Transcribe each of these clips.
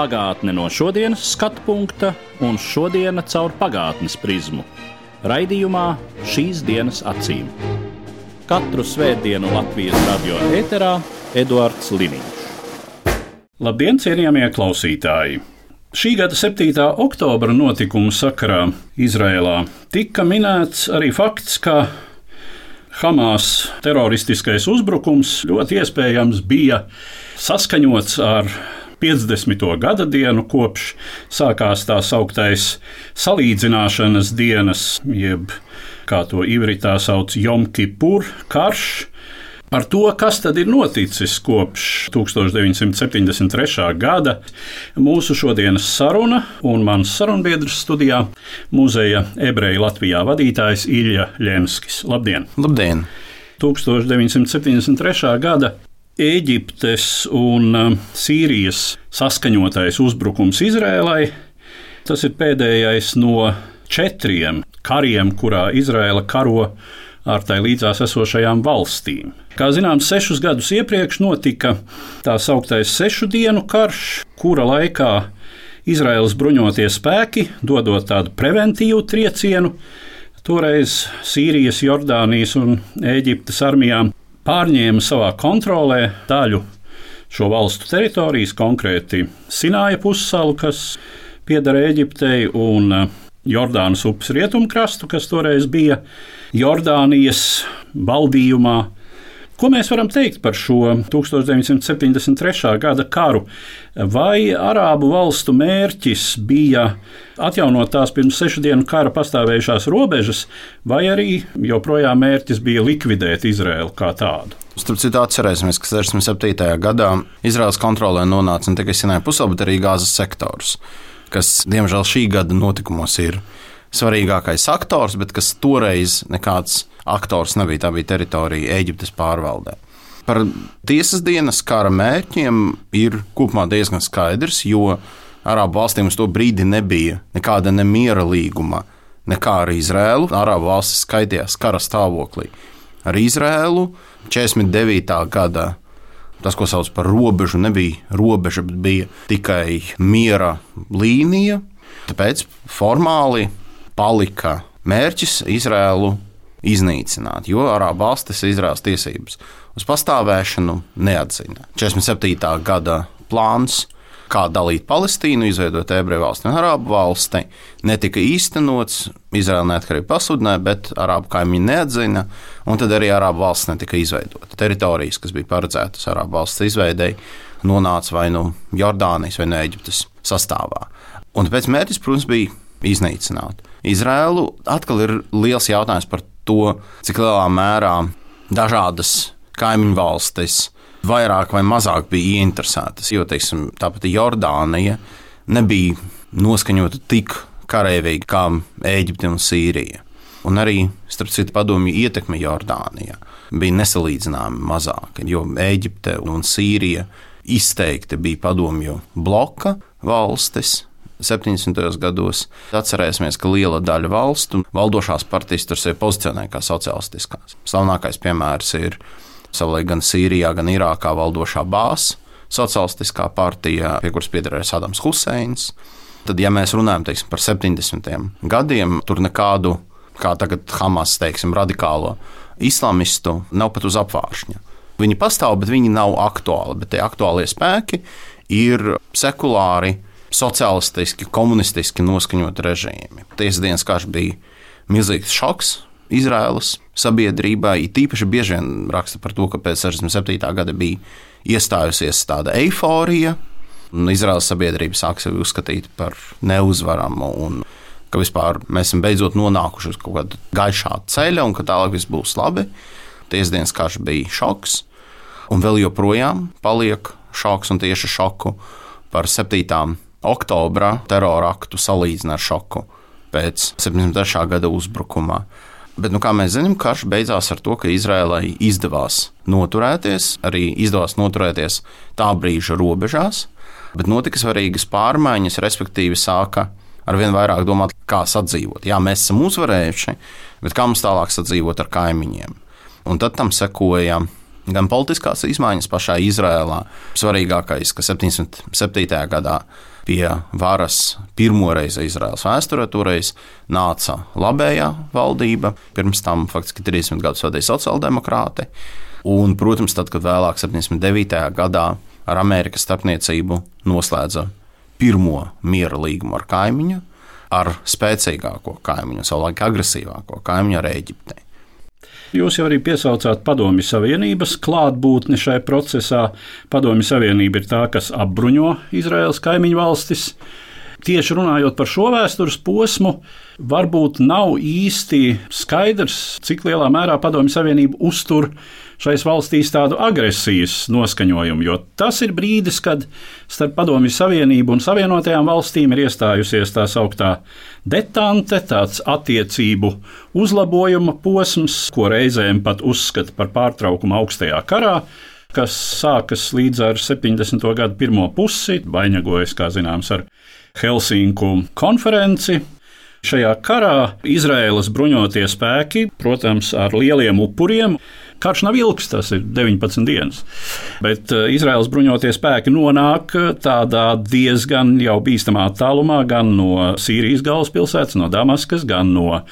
Pagātne no šodienas skatu punkta un šodienas caur pagātnes prizmu. Raidījumā šīs dienas acīm. Katru svētdienu Latvijas radio eterā Eduards Liniņš. Labdien, cienījamie klausītāji! Šī gada 7. oktobra notikumu sakarā Izrēlā tika minēts arī fakts, ka Hamas teroristiskais uzbrukums ļoti iespējams bija saskaņots ar 50. gada dienu, kopš sākās tā sauktais salīdzināšanas dienas, jeb kā to ivritā sauc Jomkipur karš. Par to, kas tad ir noticis kopš 1973. gada, mūsu šodienas saruna un mans sarunbiedrs studijā - muzeja ebreju Latvijā vadītājs Ilja Ļenskis. Labdien! Labdien! 1973. gada Eģiptes un um, Sīrijas saskaņotais uzbrukums Izrēlai. Tas ir pēdējais no četriem kariem, kurā Izraela karo ar tai līdzās esošajām valstīm. Kā zināms, sešus gadus iepriekš notika tā sauktais sešu dienu karš, kura laikā Izraels bruņotie spēki, dodot tādu preventīvu triecienu, toreiz Sīrijas, Jordānijas un Eģiptes armijām pārņēma savā kontrolē daļu šo valstu teritorijas, konkrēti Sināja pussalu, kas pieder Eģiptei, un uh, Jordānas upes rietumkrastu, kas toreiz bija Jordānijas valdījumā. Ko mēs varam teikt par šo 1973. gada karu? Vai Arābu valstu mērķis bija atjaunot tās pirms sešu dienu kara pastāvējušās robežas, vai arī joprojām mērķis bija likvidēt Izraēlu kā tādu? Starp citu, atcerēsimies, ka 67. gadā Izraels kontrolē nonāca ne tikai Sinai pusēla, bet arī Gāzes sektors, kas, diemžēl, šī gada notikumos ir svarīgākais aktors, bet kas toreiz nekāds aktors nebija. Tā bija teritorija Eģiptes pārvaldē. Par tiesas dienas kara mērķiem ir kopumā diezgan skaidrs, jo Arābu valstīm uz to brīdi nebija nekāda nemiera līguma, nekā ar Izrēlu. Arābu valstis skaitījās kara stāvoklī ar Izrēlu 49. gada. Tas, ko sauc par robežu, nebija robeža, bet bija tikai miera līnija. Tāpēc formāli palika mērķis Izrēlu iznīcināt, jo Arābu valstis Izraels tiesības uz pastāvēšanu neatzina. 47. gada plāns, kā dalīt Palestīnu, izveidot ebreju valsti un arābu valsti, netika īstenots. Izraela neatkarība pasludināja, bet arābu kaimiņi neatzina, un tad arī arābu valsts netika izveidota. Teritorijas, kas bija paredzētas arābu valsts izveidēji, nonāca vai nu Jordānijas vai no Eģiptes sastāvā. Un tāpēc mērķis, protams, bija iznīcināt. Izrēlu atkal ir liels jautājums par to, cik lielā mērā dažādas kaimiņu valstis vairāk vai mazāk bija ieinteresētas. Jo teiksim, tāpat Jordānija nebija noskaņota tik karavīgi kā Eģipte un Sīrija. Un arī, starp citu, padomju ietekme Jordānijā bija nesalīdzināmi mazāka, jo Eģipte un Sīrija izteikti bija padomju bloka valstis, 70. gados. Atcerēsimies, ka liela daļa valstu valdošās partijas tur sevi pozicionē kā sociālistiskās. Slavenākais piemērs ir savulaik gan Sīrijā, gan Irākā valdošā bāzes sociālistiskā partija, pie kuras piederēja Sadams Huseins. Tad, ja mēs runājam teiksim, par 70. gadiem, tur nekādu, kā tagad Hamas, teiksim, radikālo islamistu nav pat uz apvāršņa. Viņi pastāv, bet viņi nav aktuāli. Bet tie aktuālie spēki ir sekulāri, sociālistiski, komunistiski noskaņot režīmi. Tiesdienas karš bija milzīgs šoks Izraēlas sabiedrībai. It īpaši bieži vien raksta par to, ka pēc 67. gada bija iestājusies tāda eiforija, un Izraēlas sabiedrība sāk sevi uzskatīt par neuzvaramu. Un, Ka vispār mēs esam beidzot nonākuši uz kaut kāda gaišā ceļa, un ka tālāk viss būs labi. Tiesdienas karš bija šoks, un vēl joprojām paliek šoks un tieši šoku par 7 oktobra terora aktu salīdzina ar šoku pēc 73. gada uzbrukumā. Bet, nu, kā mēs zinām, karš beidzās ar to, ka Izrēlai izdevās noturēties, arī izdevās noturēties tā brīža robežās, bet notika svarīgas pārmaiņas, respektīvi sāka ar vien vairāk domāt, kā sadzīvot. Jā, mēs esam uzvarējuši, bet kā mums tālāk sadzīvot ar kaimiņiem? Un tad tam sekoja gan politiskās izmaiņas pašā Izrēlā. Svarīgākais, ka 77. gadā pie varas pirmoreiz Izraels vēsturē toreiz nāca labējā valdība, pirms tam faktiski 30 gadus vadīja sociāldemokrāti. Un, protams, tad, kad vēlāk, 79. gadā, ar Amerikas starpniecību noslēdza pirmo miera līgumu ar kaimiņu, ar spēcīgāko kaimiņu, savulaik agresīvāko kaimiņu ar Eģipti. Jūs jau arī piesaucāt Padomju Savienības klātbūtni šai procesā. Padomju Savienība ir tā, kas apbruņo Izraels kaimiņu valstis. Tieši runājot par šo vēstures posmu, varbūt nav īsti skaidrs, cik lielā mērā Padomju Savienība uztur šais valstīs tādu agresijas noskaņojumu, jo tas ir brīdis, kad starp Padomju Savienību un Savienotajām valstīm ir iestājusies tā sauktā detante, tāds attiecību uzlabojuma posms, ko reizēm pat uzskata par pārtraukumu augstajā karā kas sākas līdz ar 70. gadu pirmo pusi, vainagojas, kā zināms, ar Helsinku konferenci. Šajā karā Izraēlas bruņotie spēki, protams, ar lieliem upuriem, Karš nav ilgs, tas ir 19 dienas. Bet eh, Izraels bruņotie spēki nonāk eh, tādā diezgan jau bīstamā attālumā gan no Sīrijas galvaspilsētas, no Damaskas, gan no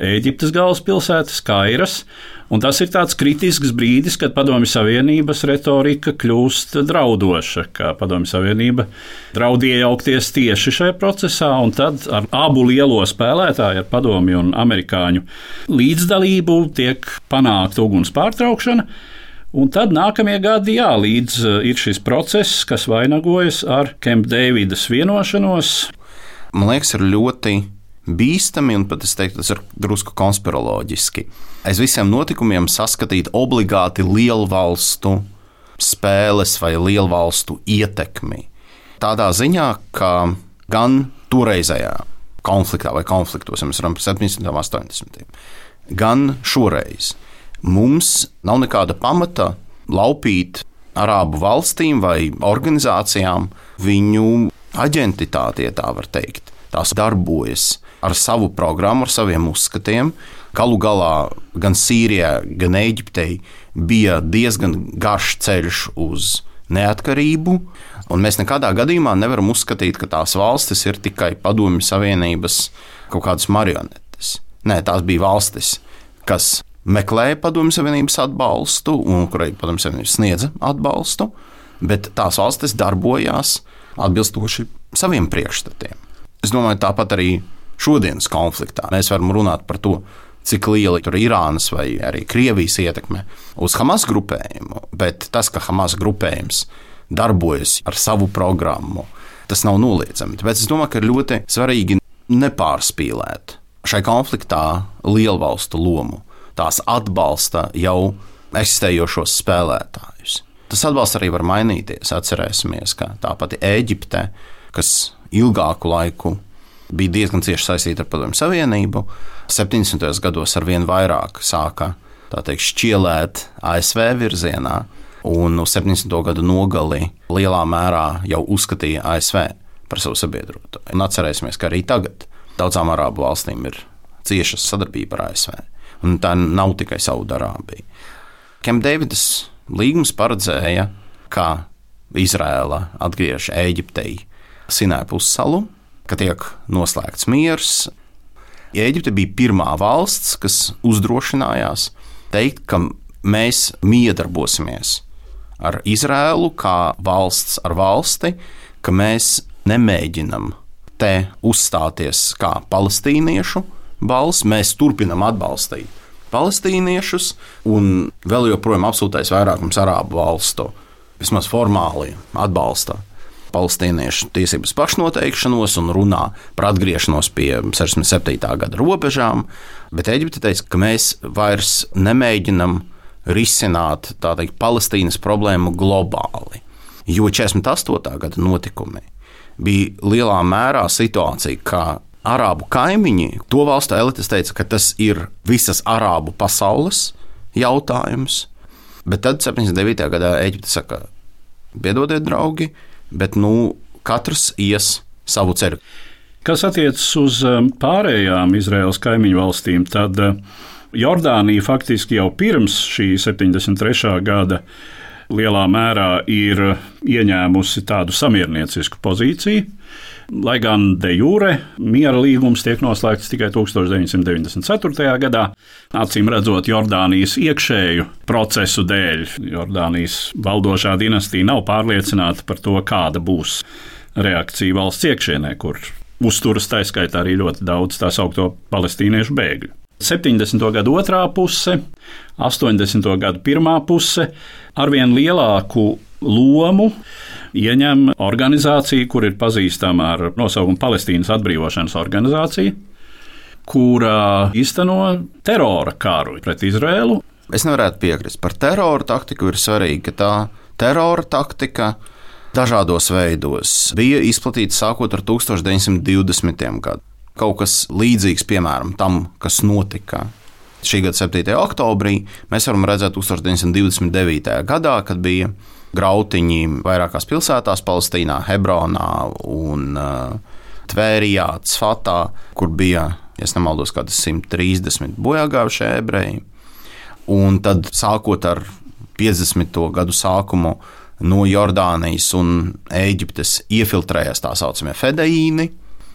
Eģiptes galvaspilsētas, Kairas. Un tas ir tāds kritisks brīdis, kad Padomju Savienības retorika kļūst draudoša, ka Padomju Savienība draud iejaukties tieši šajā procesā, un tad ar abu lielo spēlētāju, ar Padomju un Amerikāņu līdzdalību, tiek panākta uguns pārtraukšana. Un tad nākamie gadi, jā, līdz uh, ir šis process, kas vainagojas ar Kempa Deividas vienošanos. Man liekas, ir ļoti bīstami, un pat es teiktu, tas ir drusku konspiroloģiski. Aiz visiem notikumiem saskatīt obligāti lielu valstu spēles vai lielu valstu ietekmi. Tādā ziņā, ka gan toreizējā konfliktā vai konfliktos, ja mēs runājam par 70. un 80. gan šoreiz mums nav nekāda pamata laupīt Arābu valstīm vai organizācijām viņu aģentitāti, ja tā var teikt. Tās darbojas ar savu programmu, ar saviem uzskatiem. Galu galā gan Sīrijā, gan Eģiptei bija diezgan garš ceļš uz neatkarību, un mēs nekādā gadījumā nevaram uzskatīt, ka tās valstis ir tikai Padomju Savienības kaut kādas marionetes. Nē, tās bija valstis, kas meklēja Padomju Savienības atbalstu, un kurai Padomju Savienība sniedza atbalstu, bet tās valstis darbojās atbilstoši saviem priekšstatiem. Es domāju, tāpat arī šodienas konfliktā. Mēs varam runāt par to, cik liela ir Irānas vai arī Krievijas ietekme uz Hamas grupējumu, bet tas, ka Hamas grupējums darbojas ar savu programmu, tas nav noliedzami. Tāpēc es domāju, ka ir ļoti svarīgi nepārspīlēt šai konfliktā lielu valstu lomu. Tās atbalsta jau eksistējošos spēlētājus. Tas atbalsts arī var mainīties. Atcerēsimies, ka tā pati Eģipte, kas ilgāku laiku bija diezgan cieši saistīta ar Padomju Savienību. 70. gados ar vien vairāk sāka teikt, šķielēt ASV virzienā, un uz 70. gadu nogali lielā mērā jau uzskatīja ASV par savu sabiedroto. Un atcerēsimies, ka arī tagad daudzām arābu valstīm ir cieša sadarbība ar ASV. Un tā nav tikai Saudārābija. Kempdeividas līgums paredzēja, ka Izraela atgriež Eģiptei Sinai pussalu, ka tiek noslēgts miers. Eģipte bija pirmā valsts, kas uzdrošinājās teikt, ka mēs miedarbosimies ar Izrēlu kā valsts ar valsti, ka mēs nemēģinam te uzstāties kā palestīniešu balss, mēs turpinam atbalstīt palestīniešus un vēl joprojām absolūtais vairākums arābu valstu vismaz formāli atbalsta palestīniešu tiesības pašnoteikšanos un runā par atgriešanos pie 67. gada robežām, bet Eģipte teica, ka mēs vairs nemēģinam risināt teikt, Palestīnas problēmu globāli, jo 48. gada notikumi bija lielā mērā situācija, kā arābu kaimiņi, to valstu elites teica, ka tas ir visas arābu pasaules jautājums. Bet tad 79. gadā Eģipte saka, piedodiet, draugi, bet nu, katrs ies savu ceļu. Kas attiecas uz um, pārējām Izraels kaimiņu valstīm, tad uh, Jordānija faktiski jau pirms šī 73. gada lielā mērā ir ieņēmusi tādu samierniecisku pozīciju. Lai gan de jure miera līgums tiek noslēgts tikai 1994. gadā, acīm redzot, Jordānijas iekšēju procesu dēļ, Jordānijas valdošā dinastija nav pārliecināta par to, kāda būs reakcija valsts iekšienē, kur uzturas taiskaitā arī ļoti daudz tā saucamo palestīniešu bēgļu. 70. gada otrā puse, 80. gada pirmā puse arvien lielāku lomu ieņem organizācija, kur ir pazīstama ar nosaukumu Palestīnas atbrīvošanas organizācija, kurā īsteno terora karu pret Izrēlu. Es nevarētu piekrist. Par terora taktiku ir svarīgi, ka tā terora taktika dažādos veidos bija izplatīta sākot ar 1920. gadu. Kaut kas līdzīgs, piemēram, tam, kas notika šī gada 7. oktobrī, mēs varam redzēt 1929. gadā, kad bija grautiņi vairākās pilsētās, Palestīnā, Hebronā un uh, Tvērijā, Cfatā, kur bija, ja nemaldos, kādi 130 bojāgājušie ebreji. Un tad sākot ar 50. gadu sākumu no Jordānijas un Eģiptes iefiltrējās tā saucamie fedeīni,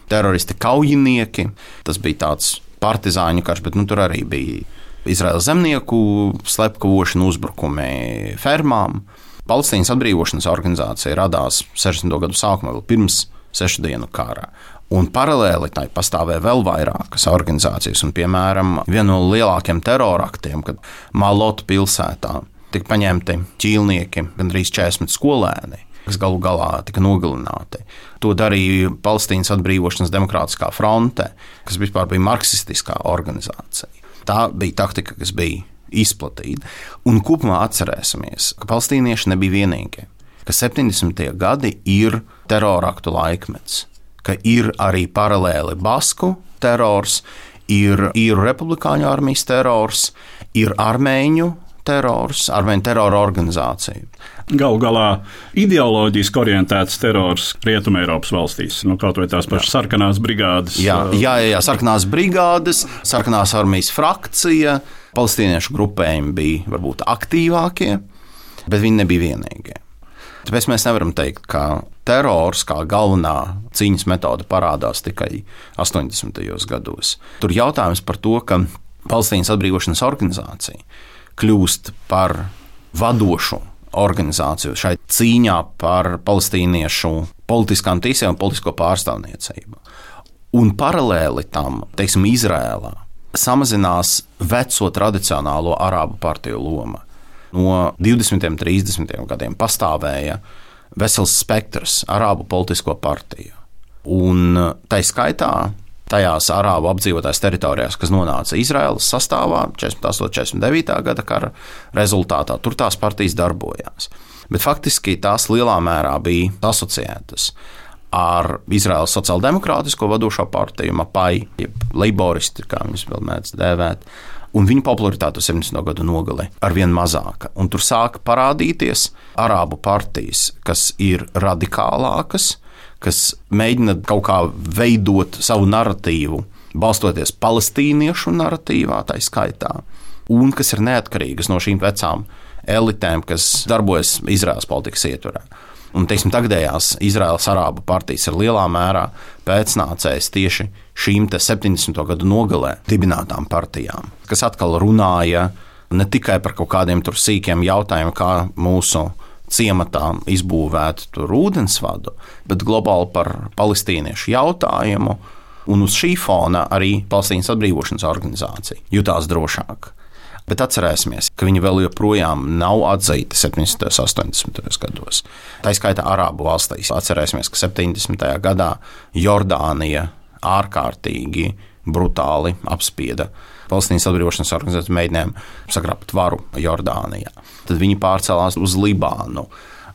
teroristi kaujinieki. Tas bija tāds partizāņu karš, bet nu, tur arī bija Izraēlas zemnieku slepkavošana, uzbrukumi fermām. Palestīnas atbrīvošanas organizācija radās 60. gadu sākumā, vēl pirms sešu dienu kara. Un paralēli tai pastāvēja vēl vairākas organizācijas, un, piemēram, viena no lielākajiem teroraktiem, kad Malotu pilsētā tika paņemti ķīlnieki, gandrīz 40 skolēni, kas galu galā tika nogalināti. To darīja Palestīnas atbrīvošanas demokrātiskā fronte, kas vispār bija marksistiskā organizācija. Tā bija taktika, kas bija izplatīta. Un kopumā atcerēsimies, ka palestīnieši nebija vienīgie, ka 70. gadi ir teroraktu laikmets, ka ir arī paralēli Basku terors, ir īru republikāņu armijas terors, ir armēņu terors, armēņu terora organizācija. Galu galā ideoloģiski orientēts terors Rietumē Eiropas valstīs. Nu, kaut vai tās pašas sarkanās brigādes. Jā, jā, jā, jā, sarkanās brigādes, sarkanās armijas frakcija, palestīniešu grupējumi bija varbūt aktīvākie, bet viņi nebija vienīgie. Tāpēc mēs nevaram teikt, ka terors kā galvenā cīņas metode parādās tikai 80. gados. Tur jautājums par to, ka Palestīnas atbrīvošanas organizācija kļūst par vadošu organizāciju šai cīņā par palestīniešu politiskām tiesībām un politisko pārstāvniecību. Un paralēli tam, teiksim, Izrēlā samazinās veco tradicionālo arābu partiju loma. No 20. un 30. gadiem pastāvēja vesels spektrs arābu politisko partiju. Un tā skaitā tajās arābu apdzīvotās teritorijās, kas nonāca Izraēlas sastāvā 48. un 49. gada kara rezultātā, tur tās partijas darbojās. Bet faktiski tās lielā mērā bija asociētas ar Izraēlas sociāldemokrātisko vadošo partiju, MAPAI, jeb laboristi, kā viņus vēl mēdz dēvēt. Un viņa popularitāte 70. gadu nogalē ar vien mazāka. Un tur sāka parādīties arābu partijas, kas ir radikālākas, kas mēģina kaut kā veidot savu narratīvu, balstoties palestīniešu narratīvā, tā skaitā, un kas ir neatkarīgas no šīm vecām elitēm, kas darbojas Izraels politikas ietvarā. Un, teiksim, tagadējās Izraels arābu partijas ir lielā mērā pēcnācējs tieši šīm 70. gadu nogalē dibinātām partijām, kas atkal runāja ne tikai par kaut kādiem sīkiem jautājumiem, kā mūsu ciematā izbūvētu tur ūdensvadu, bet globāli par palestīniešu jautājumu. Un uz šī fona arī Palestīnas atbrīvošanas organizācija jutās drošāk. Bet atcerēsimies, ka viņi vēl joprojām nav atzīti 70. un 80. gados. Tā izskaitā Arābu valstīs. Atcerēsimies, ka 70. gadā Jordānija ārkārtīgi brutāli apspieda Palestīnas atbrīvošanas organizācijas mēģinājumu sagrabt varu Jordānijā. Tad viņi pārcēlās uz Libānu.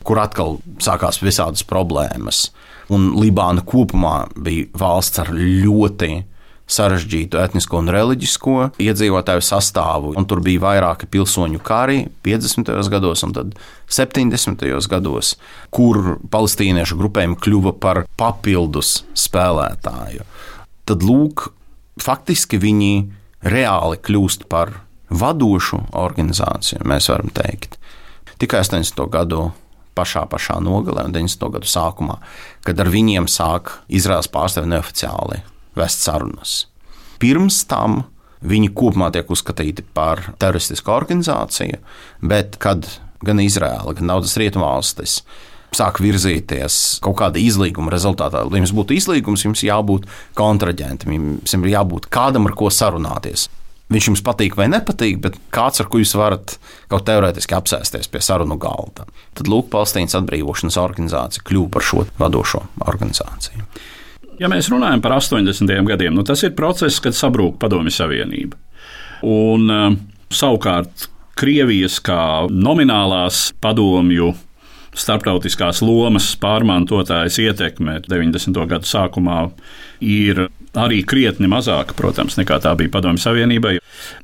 kur atkal sākās visādas problēmas. Un Libāna kopumā bija valsts ar ļoti sarežģītu etnisko un reliģisko iedzīvotāju sastāvu. Un tur bija vairāki pilsoņu kari 50. gados un 70. gados, kur palestīniešu grupējumi kļuva par papildus spēlētāju. Tad lūk, faktiski viņi reāli kļūst par vadošu organizāciju, mēs varam teikt. Tikai 80. gadu pašā, pašā nogalē un 90. gadu sākumā, kad ar viņiem sāk Izraels pārstāvji neoficiāli vest sarunas. Pirms tam viņi kopumā tiek uzskatīti par teroristisku organizāciju, bet kad gan Izraela, gan daudzas rietumvalstis sāk virzīties kaut kāda izlīguma rezultātā. Lai jums būtu izlīgums, jums jābūt kontraģentam, jums ir jābūt kādam, ar ko sarunāties. Viņš jums patīk vai nepatīk, bet kāds, ar ko jūs varat kaut teorētiski apsēsties pie sarunu galda. Tad Lūk, Palestīnas atbrīvošanas organizācija kļuva par šo vadošo organizāciju. Ja mēs runājam par 80. gadiem, nu tas ir process, kad sabrūk Padomju Savienība. Un, uh, savukārt Krievijas kā nominālās padomju starptautiskās lomas pārmantotājs ietekme 90. gadu sākumā ir arī krietni mazāka, protams, nekā tā bija Padomju Savienībai.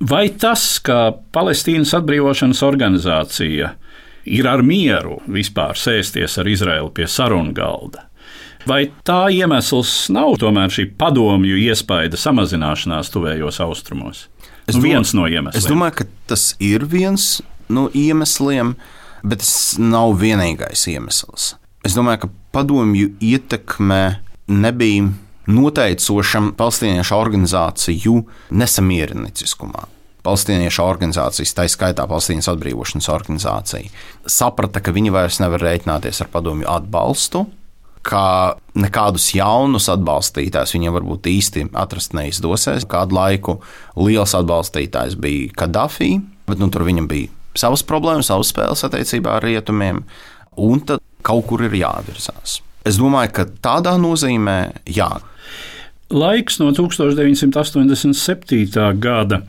Vai tas, ka Palestīnas atbrīvošanas organizācija ir ar mieru vispār sēsties ar Izraelu pie sarunu galda? Vai tā iemesls nav tomēr šī padomju iespaida samazināšanās tuvējos austrumos? Es nu, viens no iemesliem. Es domāju, ka tas ir viens no iemesliem, bet tas nav vienīgais iemesls. Es domāju, ka padomju ietekme nebija noteicošam palestīniešu organizāciju nesamiernieciskumā. Palestīniešu organizācijas, tā skaitā Palestīnas atbrīvošanas organizācija, saprata, ka viņi vairs nevar rēķināties ar padomju atbalstu, ka nekādus jaunus atbalstītājus viņiem varbūt īsti atrast neizdosies. Kādu laiku liels atbalstītājs bija Kadafī, bet nu, tur viņam bija savas problēmas, savas spēles attiecībā ar rietumiem, un tad kaut kur ir jāvirzās. Es domāju, ka tādā nozīmē, jā. Laiks no 1987. gada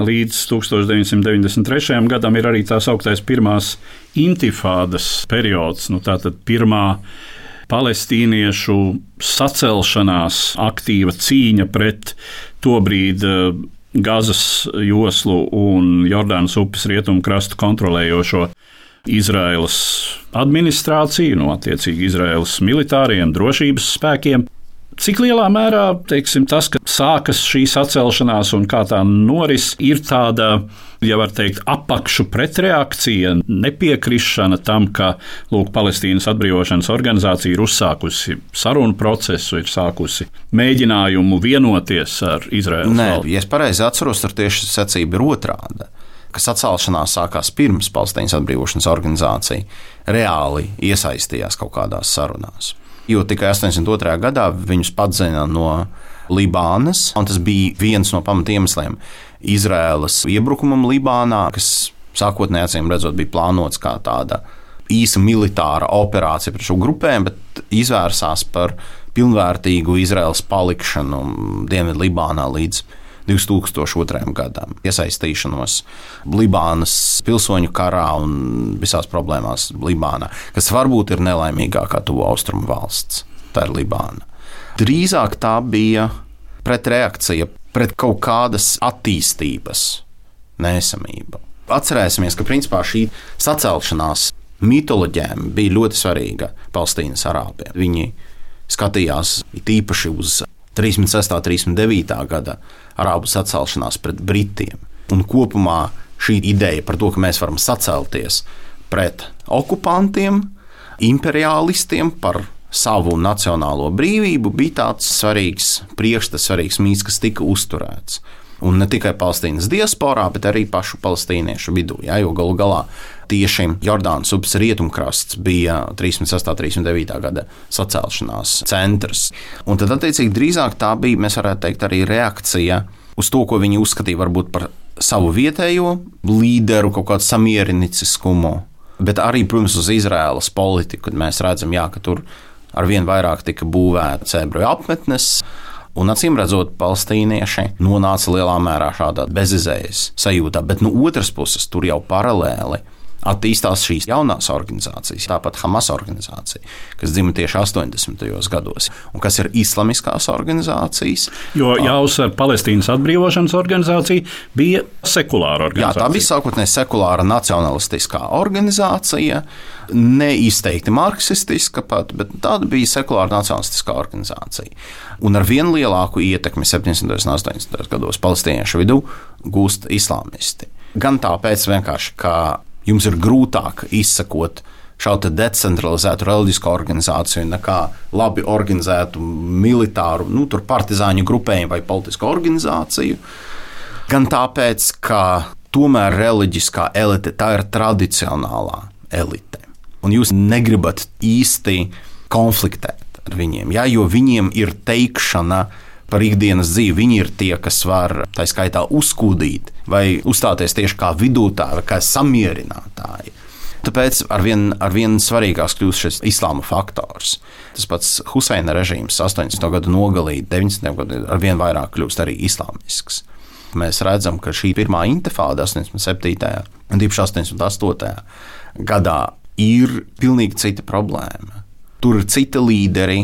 līdz 1993. gadam ir arī tā sauktais pirmās intifādas periods. Nu, tātad pirmā palestīniešu sacelšanās, aktīva cīņa pret tobrīd eh, Gazas joslu un Jordānas upes rietumu krastu kontrolējošo Izraēlas administrāciju, no attiecīgi Izraēlas militāriem drošības spēkiem. Cik lielā mērā teiksim, tas, ka sākas šī sacelšanās un kā tā noris, ir tāda, ja var teikt, apakšu pretreakcija, nepiekrišana tam, ka lūk, Palestīnas atbrīvošanas organizācija ir uzsākusi sarunu procesu, ir sākusi mēģinājumu vienoties ar Izraēlu. Nē, ja es pareizi atceros, tur tieši secība ir otrāda kas atcelšanās sākās pirms Palestīnas atbrīvošanas organizācija reāli iesaistījās kaut kādās sarunās jo tikai 82. gadā viņus padzina no Libānas, un tas bija viens no pamatiemesliem Izraēlas iebrukumam Libānā, kas sākotnēji acīm redzot bija plānots kā tāda īsa militāra operācija pret šo grupēm, bet izvērsās par pilnvērtīgu Izraēlas palikšanu Dienvidlibānā līdz 2002. gadam, iesaistīšanos Libānas pilsoņu karā un visās problēmās Libānā, kas varbūt ir nelaimīgākā tuvo austrumu valsts. Tā ir Libāna. Drīzāk tā bija pretreakcija pret kaut kādas attīstības nesamību. Atcerēsimies, ka principā šī sacelšanās mitoloģēm bija ļoti svarīga Palestīnas arābiem. Viņi skatījās īpaši uz 36. un 39. gada arābu sacelšanās pret Britiem. Un kopumā šī ideja par to, ka mēs varam sacelties pret okupantiem, imperialistiem par savu nacionālo brīvību, bija tāds svarīgs priekšstats, svarīgs mīts, kas tika uzturēts. Un ne tikai Palestīnas diasporā, bet arī pašu palestīniešu vidū. Ja, jo galu galā tieši Jordānas upes rietumkrasts bija 38. un 39. gada sacelšanās centrs. Un tad, attiecīgi, drīzāk tā bija, mēs varētu teikt, arī reakcija uz to, ko viņi uzskatīja varbūt par savu vietējo līderu, kaut kādu samieriniciskumu, bet arī, protams, uz Izraēlas politiku, kad mēs redzam, jā, ka tur arvien vairāk tika būvēta ebreju apmetnes. Un acīm redzot, palestīnieši nonāca lielā mērā šādā bezizējas sajūtā, bet no otras puses tur jau paralēli attīstās šīs jaunās organizācijas, tāpat Hamas organizācija, kas dzimta tieši 80. gados, un kas ir islamiskās organizācijas. Jo jāuzsver, Palestīnas atbrīvošanas organizācija bija sekulāra organizācija. Jā, tā bija sākotnēji sekulāra nacionalistiskā organizācija, neizteikti marksistiska pat, bet tāda bija sekulāra nacionalistiskā organizācija. Un ar vien lielāku ietekmi 70. un 80. gados palestīniešu vidū gūst islāmisti. Gan tāpēc, ka jums ir grūtāk izsekot šādu decentralizētu reliģisku organizāciju nekā labi organizētu militāru, nu, partizāņu grupējumu vai politisku organizāciju. Gan tāpēc, ka tomēr reliģiskā elite tā ir tradicionālā elite. Un jūs negribat īsti konfliktēt ar viņiem, ja? jo viņiem ir teikšana par ikdienas dzīvi. Viņi ir tie, kas var tā skaitā uzkūdīt vai uzstāties tieši kā vidutāji kā samierinātāji. Tāpēc arvien, arvien svarīgāks kļūst šis islāma faktors. Tas pats Huseina režīms 80. gadu nogalī, 90. gadu arvien vairāk kļūst arī islāmisks. Mēs redzam, ka šī pirmā intifāda 87. un 88. gadā ir pilnīgi cita problēma. Tur ir citi līderi,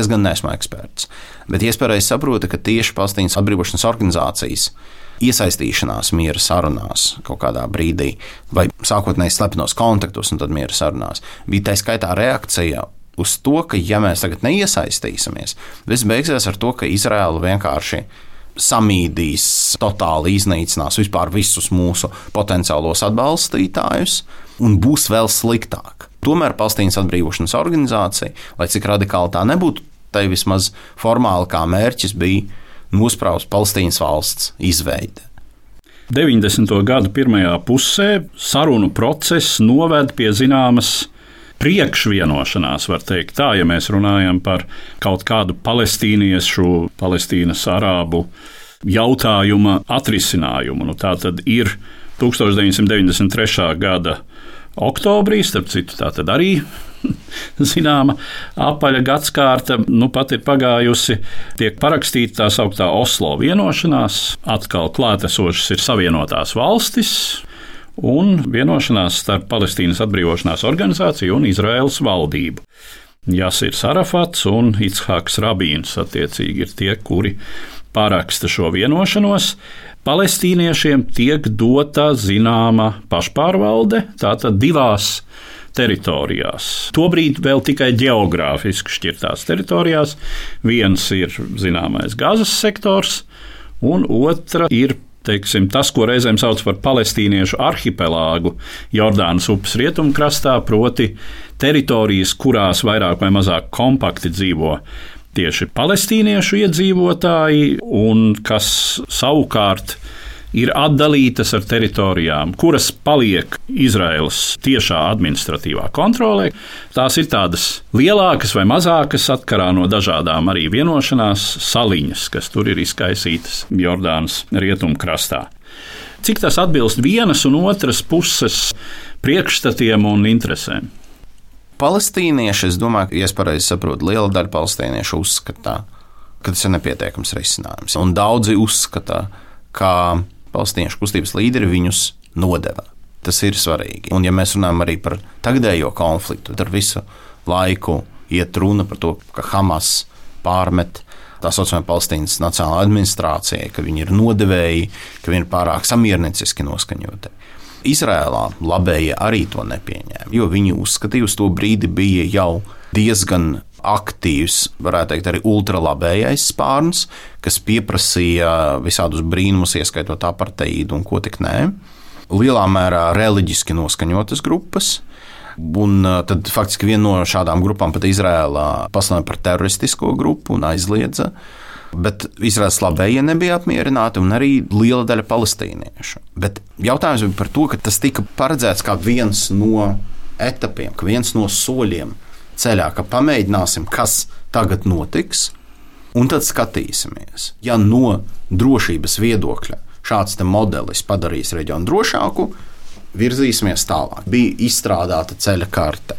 Es gan neesmu eksperts. Bet es pareizi saprotu, ka tieši Palestīnas atbrīvošanas organizācijas iesaistīšanās miera sarunās kaut kādā brīdī, vai sākotnēji slepenos kontaktos un tad miera sarunās, bija tā skaitā reakcija uz to, ka, ja mēs tagad neiesaistīsimies, viss beigsies ar to, ka Izraela vienkārši samīdīs, totāli iznīcinās vispār visus mūsu potenciālos atbalstītājus un būs vēl sliktāk. Tomēr Palestīnas atbrīvošanas organizācija, lai cik radikāli tā nebūtu, tai vismaz formāli kā mērķis bija nospraust Palestīnas valsts izveidi. 90. gada pirmajā pusē sarunu process noved pie zināmas priekšvienošanās, var teikt tā, ja mēs runājam par kaut kādu palestīniešu, palestīnas arābu jautājuma atrisinājumu. Nu, tā tad ir 1993. gada oktobrī, starp citu, tā tad arī zināma apaļa gadsimta, nu pat ir pagājusi, tiek parakstīta tā sauktā Oslo vienošanās. Atkal klātesošas ir Savienotās valstis. Un vienošanās starp Palestīnas atbrīvošanās organizāciju un Izraēlas valdību. Jasir Sarafats un Itshāks Rabīns attiecīgi ir tie, kuri paraksta šo vienošanos palestīniešiem tiek dota zināma pašpārvalde, tātad divās teritorijās. Tobrīd vēl tikai geogrāfiski šķirtās teritorijās. Viens ir zināmais Gāzes sektors, un otra ir teiksim, tas, ko reizēm sauc par palestīniešu arhipelāgu Jordānas upes rietumkrastā, proti, teritorijas, kurās vairāk vai mazāk kompakti dzīvo tieši palestīniešu iedzīvotāji, un kas savukārt ir atdalītas ar teritorijām, kuras paliek Izraēlas tiešā administratīvā kontrolē. Tās ir tādas lielākas vai mazākas atkarā no dažādām arī vienošanās saliņas, kas tur ir izkaisītas Jordānas rietumkrastā. Cik tas atbilst vienas un otras puses priekšstatiem un interesēm? Palestīnieši, es domāju, ka, ja es pareizi saprotu, liela daļa palestīniešu uzskata, ka tas ir nepietiekams risinājums. Un daudzi uzskata, ka palestīniešu kustības līderi viņus nodeva. Tas ir svarīgi. Un, ja mēs runājam arī par tagadējo konfliktu, tad visu laiku iet runa par to, ka Hamas pārmet tā saucamā Palestīnas Nacionālajā administrācijai, ka viņi ir nodevēji, ka viņi ir pārāk samiernieciski noskaņoti. Izrēlā labējie arī to nepieņēma, jo viņi uzskatīja, uz to brīdi bija jau diezgan aktīvs, varētu teikt, arī ultralabējais spārns, kas pieprasīja visādus brīnumus, ieskaitot aparteidu un ko tik nē. Lielā mērā reliģiski noskaņotas grupas. Un tad faktiski viena no šādām grupām pat Izrēlā pasludināja par teroristisko grupu un aizliedza Bet Izraels labējie nebija apmierināti, un arī liela daļa palestīniešu. Bet jautājums bija par to, ka tas tika paredzēts kā viens no etapiem, kā viens no soļiem ceļā, ka pamēģināsim, kas tagad notiks, un tad skatīsimies. Ja no drošības viedokļa šāds modelis padarīs reģionu drošāku, virzīsimies tālāk. Bija izstrādāta ceļa karte.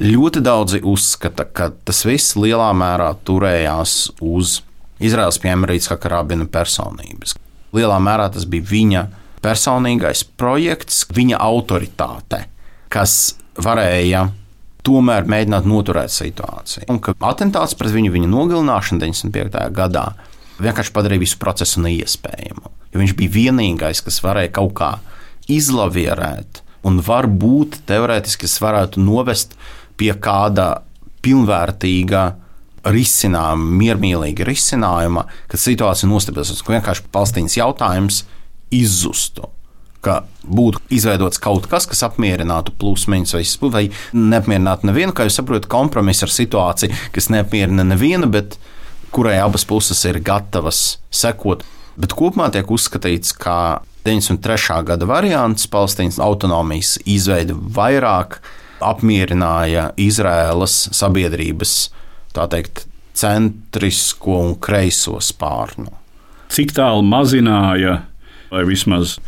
Ļoti daudzi uzskata, ka tas viss lielā mērā turējās uz Izraels piemēra Karabina personības. Lielā mērā tas bija viņa personīgais projekts, viņa autoritāte, kas varēja tomēr mēģināt noturēt situāciju. Un ka atentāts pret viņu, viņa nogalināšana 95. gadā vienkārši padarīja visu procesu neiespējamu. Jo viņš bija vienīgais, kas varēja kaut kā izlavierēt, un varbūt teorētiski tas varētu novest pie kāda pilnvērtīga risinājuma, miermīlīga risinājuma, kad situācija nostabilizēsies, ka vienkārši Palestīnas jautājums izzustu ka būtu izveidots kaut kas, kas apmierinātu plūsmiņus vai, vai neapmierinātu nevienu, kā jūs saprotat, kompromisu ar situāciju, kas neapmierina nevienu, bet kurai abas puses ir gatavas sekot. Bet kopumā tiek uzskatīts, ka 93. gada variants Palestīnas autonomijas izveide vairāk apmierināja Izraēlas sabiedrības teikt, centrisko un kreiso spārnu. Cik tālu mazināja vai vismaz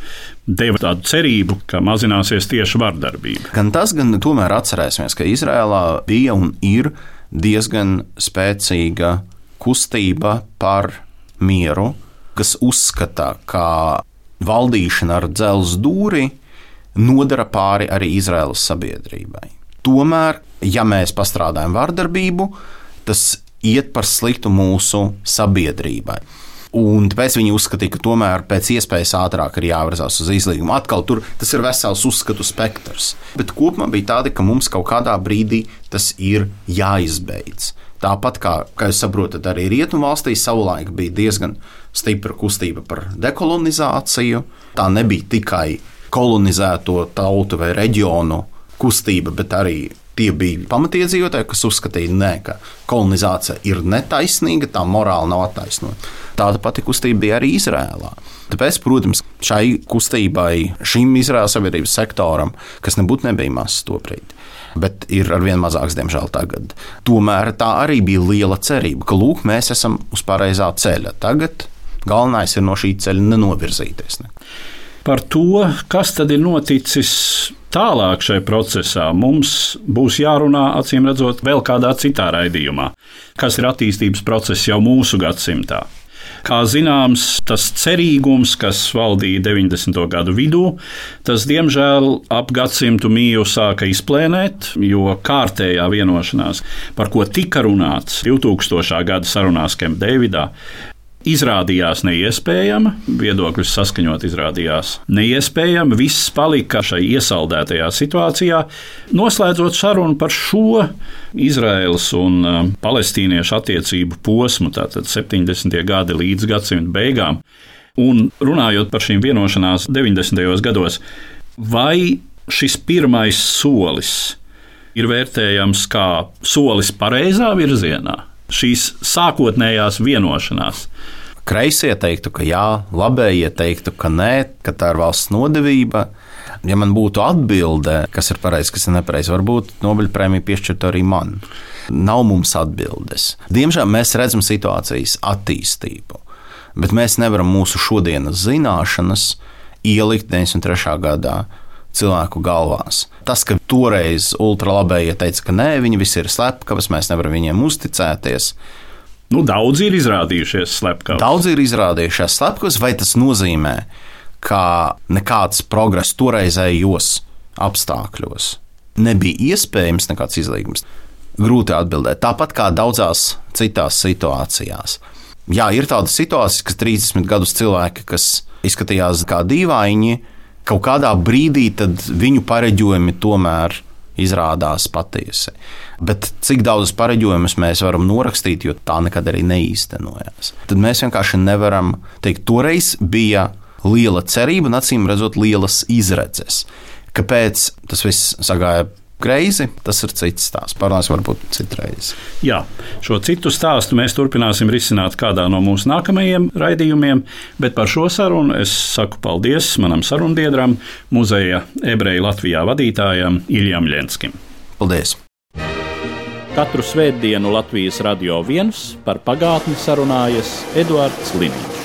deva tādu cerību, ka mazināsies tieši vardarbība. Gan tas, gan tomēr atcerēsimies, ka Izrēlā bija un ir diezgan spēcīga kustība par mieru, kas uzskata, ka valdīšana ar dzelzceļa dūri nodara pāri arī Izraēlas sabiedrībai. Tomēr, ja mēs pastrādājam vardarbību, tas iet par sliktu mūsu sabiedrībai. Un tāpēc viņi uzskatīja, ka tomēr pēc iespējas ātrāk ir jāvirzās uz izlīgumu. Atkal tur tas ir vesels uzskatu spektrs. Bet kopumā bija tāda, ka mums kaut kādā brīdī tas ir jāizbeidz. Tāpat kā, kā jūs saprotat, arī Rietumvalstīs savulaik bija diezgan stipra kustība par dekolonizāciju. Tā nebija tikai kolonizēto tautu vai reģionu kustība, bet arī Tie bija pamatiedzīvotāji, kas uzskatīja, nē, ka kolonizācija ir netaisnīga, tā morāli nav attaisnota. Tāda pati kustība bija arī Izrēlā. Tāpēc, protams, šai kustībai, šim Izraēlas sabiedrības sektoram, kas nebūtu nebija mazs to brīdi, bet ir arvien mazāks, diemžēl, tagad. Tomēr tā arī bija liela cerība, ka lūk, mēs esam uz pareizā ceļa. Tagad galvenais ir no šī ceļa nenovirzīties. Ne? Par to, kas tad ir noticis Tālāk šajā procesā mums būs jārunā, acīm redzot, vēl kādā citā raidījumā, kas ir attīstības process jau mūsu gadsimtā. Kā zināms, tas cerīgums, kas valdīja 90. gadu vidū, tas diemžēl ap gadsimtu mīju sāka izplēnēt, jo kārtējā vienošanās, par ko tika runāts 2000. gada sarunās Kempdeividā, izrādījās neiespējama, viedokļus saskaņot izrādījās neiespējama. Viss palika šai iesaldētajā situācijā, noslēdzot sarunu par šo Izraēlas un um, palestīniešu attiecību posmu, tātad 70. gadi līdz gadsimta beigām. Un runājot par šīm vienošanās 90. gados, vai šis pirmais solis ir vērtējams kā solis pareizā virzienā? Šīs sākotnējās vienošanās. Kreisie teiktu, ka jā, labējie teiktu, ka nē, ka tā ir valsts nodevība. Ja man būtu atbilde, kas ir pareizi, kas ir nepareizi, varbūt Nobeļa prēmija piešķirtu arī man. Nav mums atbildes. Diemžēl mēs redzam situācijas attīstību, bet mēs nevaram mūsu šodienas zināšanas ielikt 93. gadā cilvēku galvās. Tas, ka toreiz ultralabējie teica, ka nē, viņi visi ir slepkavas, mēs nevaram viņiem uzticēties. Nu, daudzi ir izrādījušies slepkavas. Daudzi ir izrādījušies slepkavas, vai tas nozīmē, ka nekāds progress toreizējos apstākļos nebija iespējams nekāds izlīgums? Grūti atbildēt. Tāpat kā daudzās citās situācijās. Jā, ir tādas situācijas, ka 30 gadus cilvēki, kas izskatījās kā dīvaini, kaut kādā brīdī viņu pareģojumi tomēr izrādās patiesi. Bet cik daudz pareģojumus mēs varam norakstīt, jo tā nekad arī neīstenojās. Tad mēs vienkārši nevaram teikt, toreiz bija liela cerība un acīm redzot lielas izredzes. Kāpēc tas viss sagāja greizi, tas ir cits stāsts. Parunāsim varbūt citreiz. Jā, šo citu stāstu mēs turpināsim risināt kādā no mūsu nākamajiem raidījumiem, bet par šo sarunu es saku paldies manam sarunbiedram, muzeja ebreju Latvijā vadītājam Iljam Ļenskim. Paldies! Katru svētdienu Latvijas radio viens par pagātni sarunājas Eduards Liniņš.